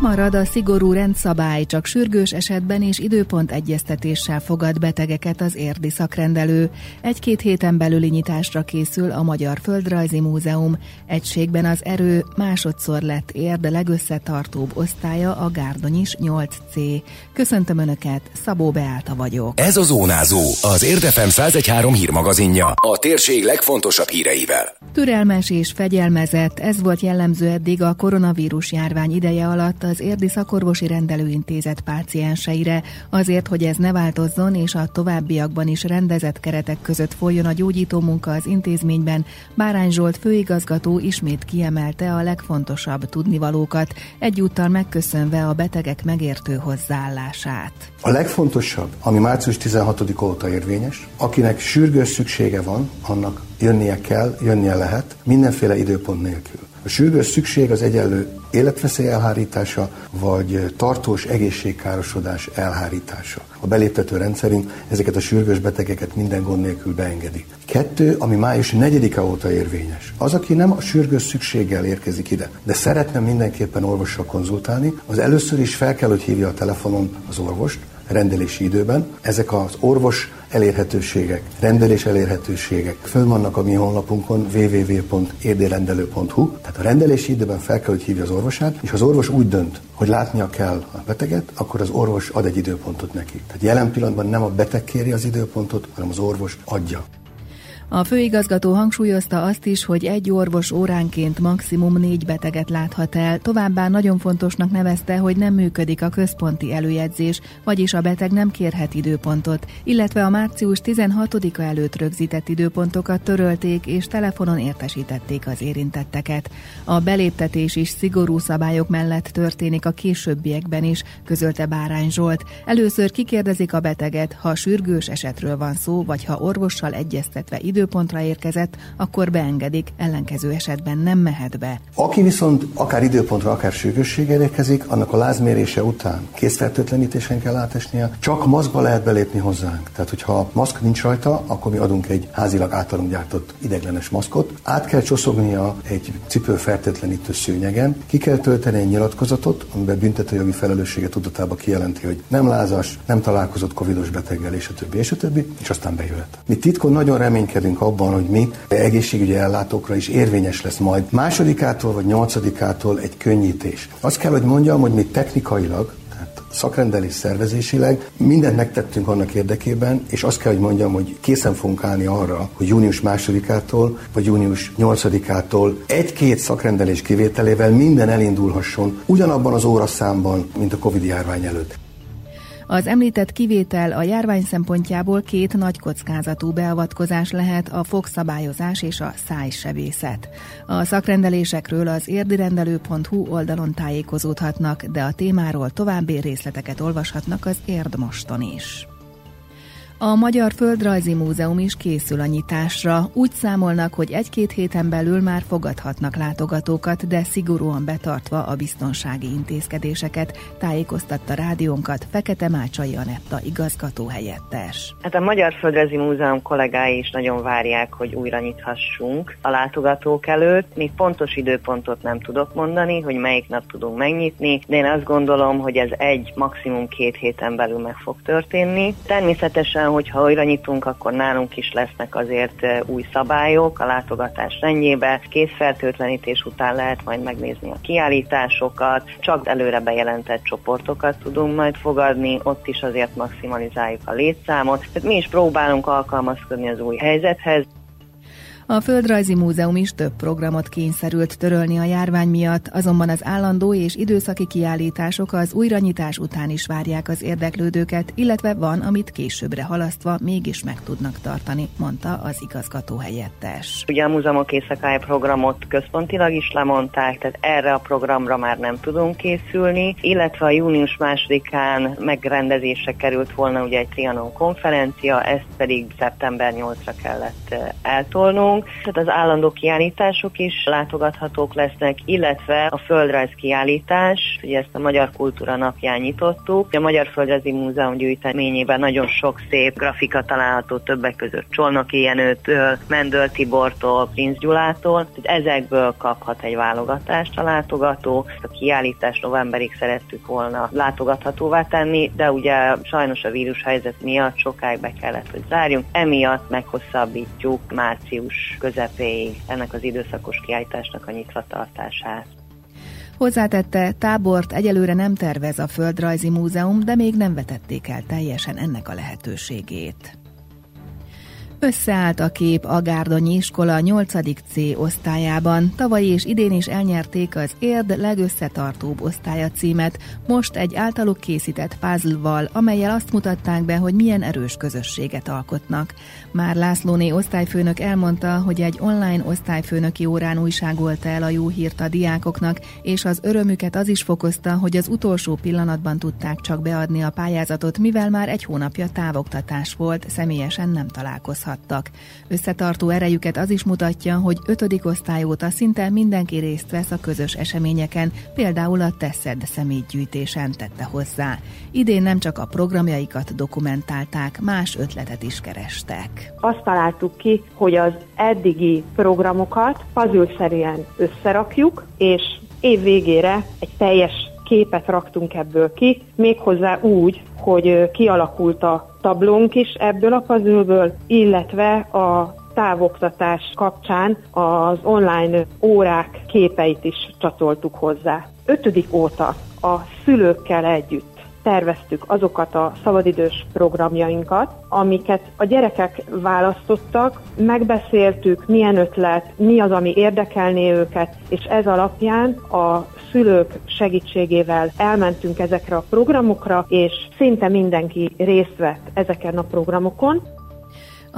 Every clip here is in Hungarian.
Marad a szigorú rendszabály, csak sürgős esetben és időpont egyeztetéssel fogad betegeket az érdi szakrendelő. Egy-két héten belüli nyitásra készül a Magyar Földrajzi Múzeum. Egységben az erő másodszor lett érd legösszetartóbb osztálya a Gárdonyis 8C. Köszöntöm Önöket, Szabó Beáta vagyok. Ez a Zónázó, az Érdefem 1013 hírmagazinja, a térség legfontosabb híreivel. Türelmes és fegyelmezett, ez volt jellemző eddig a koronavírus járvány ideje alatt az Érdi Szakorvosi Rendelőintézet pácienseire, azért, hogy ez ne változzon, és a továbbiakban is rendezett keretek között folyjon a gyógyító munka az intézményben, Bárány Zsolt főigazgató ismét kiemelte a legfontosabb tudnivalókat, egyúttal megköszönve a betegek megértő hozzáállását. A legfontosabb, ami március 16 óta érvényes, akinek sürgős szüksége van, annak jönnie kell, jönnie lehet, mindenféle időpont nélkül. A sürgős szükség az egyenlő életveszély elhárítása, vagy tartós egészségkárosodás elhárítása. A beléptető rendszerünk ezeket a sürgős betegeket minden gond nélkül beengedi. Kettő, ami május 4-e óta érvényes. Az, aki nem a sürgős szükséggel érkezik ide, de szeretne mindenképpen orvossal konzultálni, az először is fel kell, hogy hívja a telefonon az orvost, rendelési időben. Ezek az orvos elérhetőségek, rendelés elérhetőségek fönn vannak a mi honlapunkon www.érdérendelő.hu, tehát a rendelési időben fel kell, hogy hívja az orvosát, és az orvos úgy dönt, hogy látnia kell a beteget, akkor az orvos ad egy időpontot neki. Tehát jelen pillanatban nem a beteg kéri az időpontot, hanem az orvos adja. A főigazgató hangsúlyozta azt is, hogy egy orvos óránként maximum négy beteget láthat el, továbbá nagyon fontosnak nevezte, hogy nem működik a központi előjegyzés, vagyis a beteg nem kérhet időpontot, illetve a március 16-a előtt rögzített időpontokat törölték és telefonon értesítették az érintetteket. A beléptetés is szigorú szabályok mellett történik a későbbiekben is, közölte Bárány Zsolt. Először kikérdezik a beteget, ha sürgős esetről van szó, vagy ha orvossal egyeztetve időpontra érkezett, akkor beengedik, ellenkező esetben nem mehet be. Aki viszont akár időpontra, akár sürgősséggel érkezik, annak a lázmérése után készfertőtlenítésen kell átesnie, csak maszkba lehet belépni hozzánk. Tehát, hogyha maszk nincs rajta, akkor mi adunk egy házilag általunk gyártott ideglenes maszkot. Át kell csoszognia egy cipőfertőtlenítő szőnyegen, ki kell tölteni egy nyilatkozatot, amiben büntetőjogi felelősséget tudatába kijelenti, hogy nem lázas, nem találkozott covidos beteggel, és a többi, és a többi, és aztán bejöhet. Mi titkon nagyon reménykedünk reménykedünk abban, hogy mi egészségügyi ellátókra is érvényes lesz majd másodikától vagy nyolcadikától egy könnyítés. Azt kell, hogy mondjam, hogy mi technikailag, szakrendelés szervezésileg mindent megtettünk annak érdekében, és azt kell, hogy mondjam, hogy készen fogunk állni arra, hogy június másodikától vagy június nyolcadikától egy-két szakrendelés kivételével minden elindulhasson ugyanabban az óraszámban, mint a Covid járvány előtt. Az említett kivétel a járvány szempontjából két nagy kockázatú beavatkozás lehet a fogszabályozás és a szájsebészet. A szakrendelésekről az érdirendelő.hu oldalon tájékozódhatnak, de a témáról további részleteket olvashatnak az Érdmoston is. A Magyar Földrajzi Múzeum is készül a nyitásra. Úgy számolnak, hogy egy-két héten belül már fogadhatnak látogatókat, de szigorúan betartva a biztonsági intézkedéseket, tájékoztatta rádiónkat Fekete Mácsai Anetta igazgató helyettes. Hát a Magyar Földrajzi Múzeum kollégái is nagyon várják, hogy újra nyithassunk a látogatók előtt. Még pontos időpontot nem tudok mondani, hogy melyik nap tudunk megnyitni, de én azt gondolom, hogy ez egy, maximum két héten belül meg fog történni. Természetesen Nyilván, hogyha újra nyitunk, akkor nálunk is lesznek azért új szabályok a látogatás rendjébe. Készfertőtlenítés után lehet majd megnézni a kiállításokat, csak előre bejelentett csoportokat tudunk majd fogadni, ott is azért maximalizáljuk a létszámot. Tehát mi is próbálunk alkalmazkodni az új helyzethez. A Földrajzi Múzeum is több programot kényszerült törölni a járvány miatt, azonban az állandó és időszaki kiállítások az újranyitás után is várják az érdeklődőket, illetve van, amit későbbre halasztva mégis meg tudnak tartani, mondta az igazgató helyettes. Ugye a múzeumok éjszakája programot központilag is lemondták, tehát erre a programra már nem tudunk készülni, illetve a június másodikán megrendezésre került volna ugye egy Trianon konferencia, ezt pedig szeptember 8-ra kellett eltolnunk fogunk. Tehát az állandó kiállítások is látogathatók lesznek, illetve a földrajz kiállítás, ugye ezt a Magyar Kultúra napján nyitottuk. A Magyar Földrajzi Múzeum gyűjteményében nagyon sok szép grafika található többek között Csolnoki Jenőtől, Mendöl Tibortól, Prince Gyulától. Tehát ezekből kaphat egy válogatást a látogató. A kiállítás novemberig szerettük volna látogathatóvá tenni, de ugye sajnos a vírushelyzet miatt sokáig be kellett, hogy zárjunk. Emiatt meghosszabbítjuk március közepéig ennek az időszakos kiállításnak a nyitvatartását. Hozzátette, tábort egyelőre nem tervez a Földrajzi Múzeum, de még nem vetették el teljesen ennek a lehetőségét. Összeállt a kép a Gárdonyi iskola 8. C osztályában. Tavaly és idén is elnyerték az Érd legösszetartóbb osztálya címet, most egy általuk készített puzzle-val, amelyel azt mutatták be, hogy milyen erős közösséget alkotnak. Már Lászlóné osztályfőnök elmondta, hogy egy online osztályfőnöki órán újságolta el a jó hírt a diákoknak, és az örömüket az is fokozta, hogy az utolsó pillanatban tudták csak beadni a pályázatot, mivel már egy hónapja távoktatás volt, személyesen nem találkozhat maradtak. Összetartó erejüket az is mutatja, hogy ötödik osztály óta szinte mindenki részt vesz a közös eseményeken, például a Teszed személygyűjtésen tette hozzá. Idén nem csak a programjaikat dokumentálták, más ötletet is kerestek. Azt találtuk ki, hogy az eddigi programokat puzzle-szerűen összerakjuk, és év végére egy teljes képet raktunk ebből ki, méghozzá úgy, hogy kialakult a tablónk is ebből a puzzle illetve a távoktatás kapcsán az online órák képeit is csatoltuk hozzá. Ötödik óta a szülőkkel együtt terveztük azokat a szabadidős programjainkat, amiket a gyerekek választottak, megbeszéltük, milyen ötlet, mi az, ami érdekelné őket, és ez alapján a szülők segítségével elmentünk ezekre a programokra, és szinte mindenki részt vett ezeken a programokon.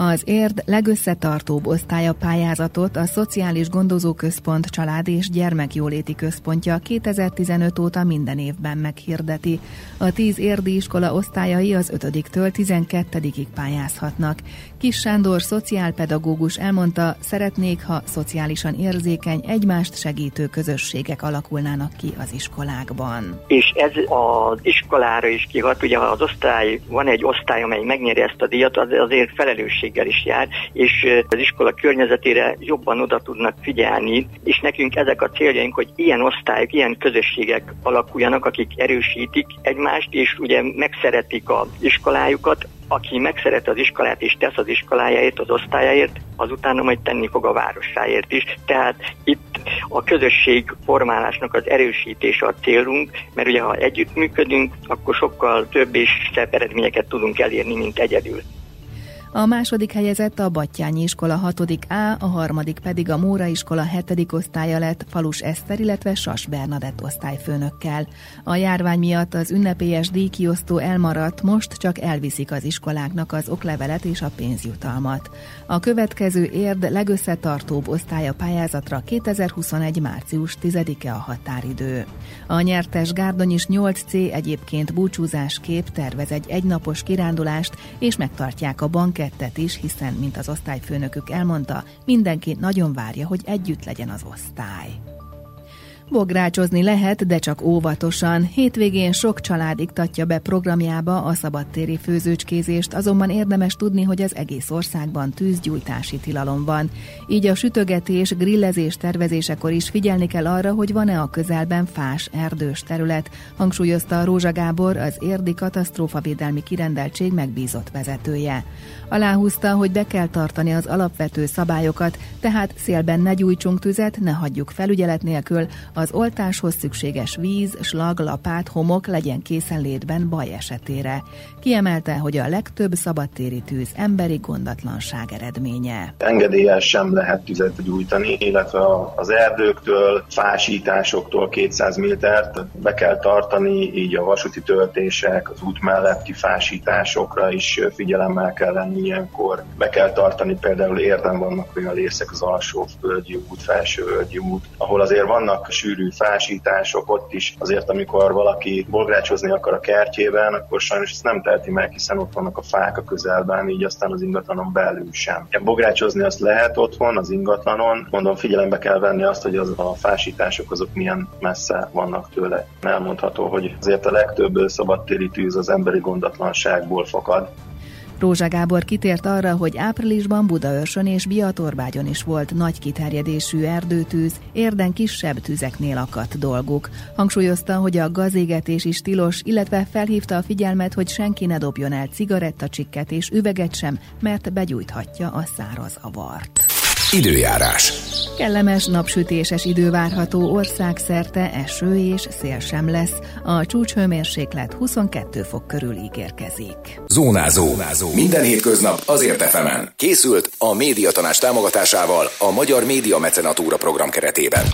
Az érd legösszetartóbb osztálya pályázatot a Szociális Gondozóközpont Család és Gyermekjóléti Központja 2015 óta minden évben meghirdeti. A 10 érdi iskola osztályai az 5-től 12-ig pályázhatnak. Kis Sándor szociálpedagógus elmondta, szeretnék, ha szociálisan érzékeny, egymást segítő közösségek alakulnának ki az iskolákban. És ez az iskolára is kihat, ugye az osztály, van egy osztály, amely megnyeri ezt a díjat, az azért felelősség felelősséggel is jár, és az iskola környezetére jobban oda tudnak figyelni, és nekünk ezek a céljaink, hogy ilyen osztályok, ilyen közösségek alakuljanak, akik erősítik egymást, és ugye megszeretik az iskolájukat, aki megszeret az iskolát és tesz az iskolájáért, az osztályáért, azután majd tenni fog a városáért is. Tehát itt a közösség formálásnak az erősítése a célunk, mert ugye ha együttműködünk, akkor sokkal több és szebb eredményeket tudunk elérni, mint egyedül. A második helyezett a Battyányi iskola 6. A, a harmadik pedig a Móra iskola 7. osztálya lett Falus Eszter, illetve Sas Bernadett osztályfőnökkel. A járvány miatt az ünnepélyes díjkiosztó elmaradt, most csak elviszik az iskoláknak az oklevelet és a pénzjutalmat. A következő érd legösszetartóbb osztálya pályázatra 2021. március 10-e a határidő. A nyertes Gárdonyis 8C egyébként búcsúzáskép tervez egy egynapos kirándulást, és megtartják a bank kettet is, hiszen, mint az osztályfőnökük elmondta, mindenki nagyon várja, hogy együtt legyen az osztály. Bográcsozni lehet, de csak óvatosan. Hétvégén sok család iktatja be programjába a szabadtéri főzőcskézést, azonban érdemes tudni, hogy az egész országban tűzgyújtási tilalom van. Így a sütögetés, grillezés tervezésekor is figyelni kell arra, hogy van-e a közelben fás, erdős terület, hangsúlyozta Rózsa Gábor, az érdi katasztrófavédelmi kirendeltség megbízott vezetője. Aláhúzta, hogy be kell tartani az alapvető szabályokat, tehát szélben ne gyújtsunk tüzet, ne hagyjuk felügyelet nélkül, az oltáshoz szükséges víz, slag, lapát, homok legyen készenlétben baj esetére. Kiemelte, hogy a legtöbb szabadtéri tűz emberi gondatlanság eredménye. Engedéllyel sem lehet tüzet gyújtani, illetve az erdőktől, fásításoktól 200 métert be kell tartani, így a vasúti töltések, az út melletti fásításokra is figyelemmel kell lenni ilyenkor. Be kell tartani például érden vannak olyan részek az alsó völgyi út, felső völgyi út, ahol azért vannak sűrű fásítások, ott is azért, amikor valaki bográcsozni akar a kertjében, akkor sajnos ezt nem teheti meg, hiszen ott vannak a fák a közelben, így aztán az ingatlanon belül sem. Bográcsozni azt lehet otthon, az ingatlanon, mondom, figyelembe kell venni azt, hogy az a fásítások azok milyen messze vannak tőle. Elmondható, hogy azért a legtöbb szabadtéri tűz az emberi gondatlanságból fakad. Rózsa Gábor kitért arra, hogy áprilisban Budaörsön és Biatorbágyon is volt nagy kiterjedésű erdőtűz, érden kisebb tüzeknél akadt dolguk. Hangsúlyozta, hogy a gazégetés is tilos, illetve felhívta a figyelmet, hogy senki ne dobjon el cigarettacsikket és üveget sem, mert begyújthatja a száraz avart. Időjárás. Kellemes napsütéses idő várható országszerte eső és szél sem lesz. A csúcshőmérséklet 22 fok körül ígérkezik. Zónázó. Zónázó. Minden hétköznap azért efemen. Készült a médiatanás támogatásával a Magyar Média Mecenatúra program keretében.